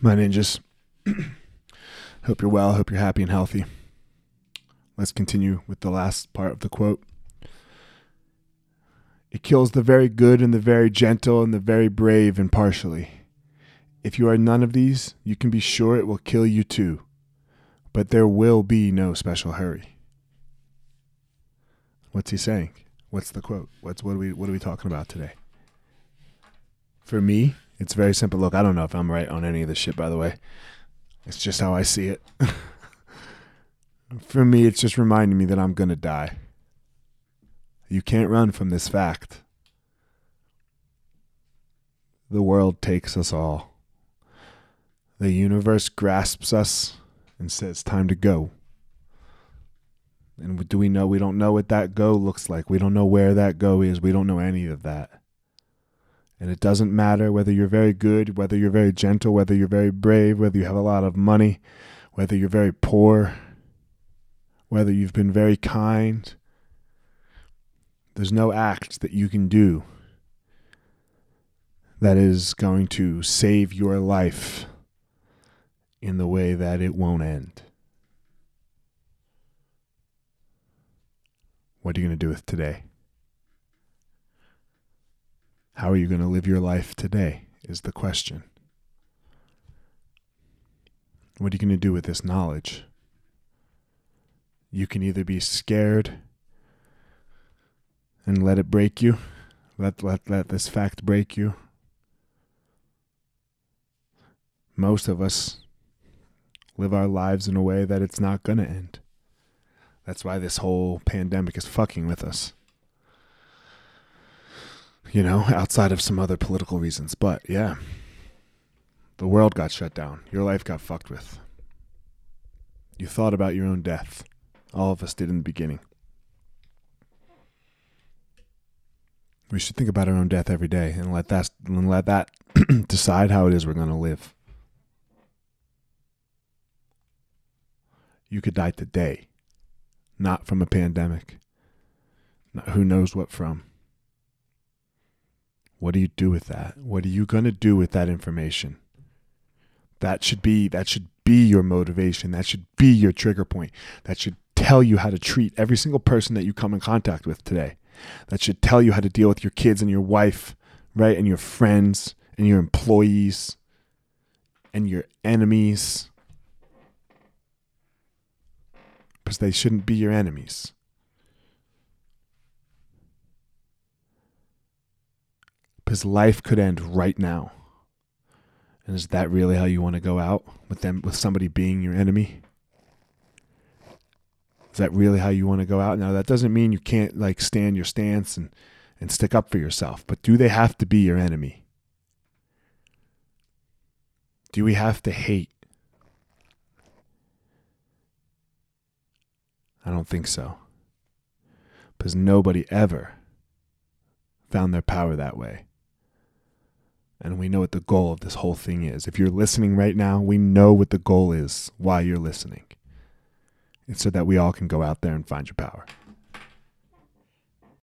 My ninjas. hope you're well. Hope you're happy and healthy. Let's continue with the last part of the quote. It kills the very good and the very gentle and the very brave impartially. If you are none of these, you can be sure it will kill you too. But there will be no special hurry. What's he saying? What's the quote? What's what are we what are we talking about today? For me, it's very simple. Look, I don't know if I'm right on any of this shit by the way. It's just how I see it. For me, it's just reminding me that I'm going to die. You can't run from this fact. The world takes us all. The universe grasps us and says, Time to go. And do we know? We don't know what that go looks like. We don't know where that go is. We don't know any of that. And it doesn't matter whether you're very good, whether you're very gentle, whether you're very brave, whether you have a lot of money, whether you're very poor, whether you've been very kind. There's no act that you can do that is going to save your life in the way that it won't end. What are you going to do with today? How are you going to live your life today? Is the question. What are you going to do with this knowledge? You can either be scared and let it break you, let, let, let this fact break you. Most of us live our lives in a way that it's not going to end. That's why this whole pandemic is fucking with us. You know, outside of some other political reasons. But yeah, the world got shut down. Your life got fucked with. You thought about your own death. All of us did in the beginning. We should think about our own death every day and let that and let that decide how it is we're going to live. You could die today, not from a pandemic. Not who knows what from. What do you do with that? What are you going to do with that information? That should be that should be your motivation. That should be your trigger point. That should tell you how to treat every single person that you come in contact with today. That should tell you how to deal with your kids and your wife, right? And your friends and your employees and your enemies. Because they shouldn't be your enemies. Because life could end right now. And is that really how you want to go out with them with somebody being your enemy? Is that really how you want to go out? Now that doesn't mean you can't like stand your stance and and stick up for yourself, but do they have to be your enemy? Do we have to hate? I don't think so. Because nobody ever found their power that way. And we know what the goal of this whole thing is. If you're listening right now, we know what the goal is, why you're listening. It's so that we all can go out there and find your power.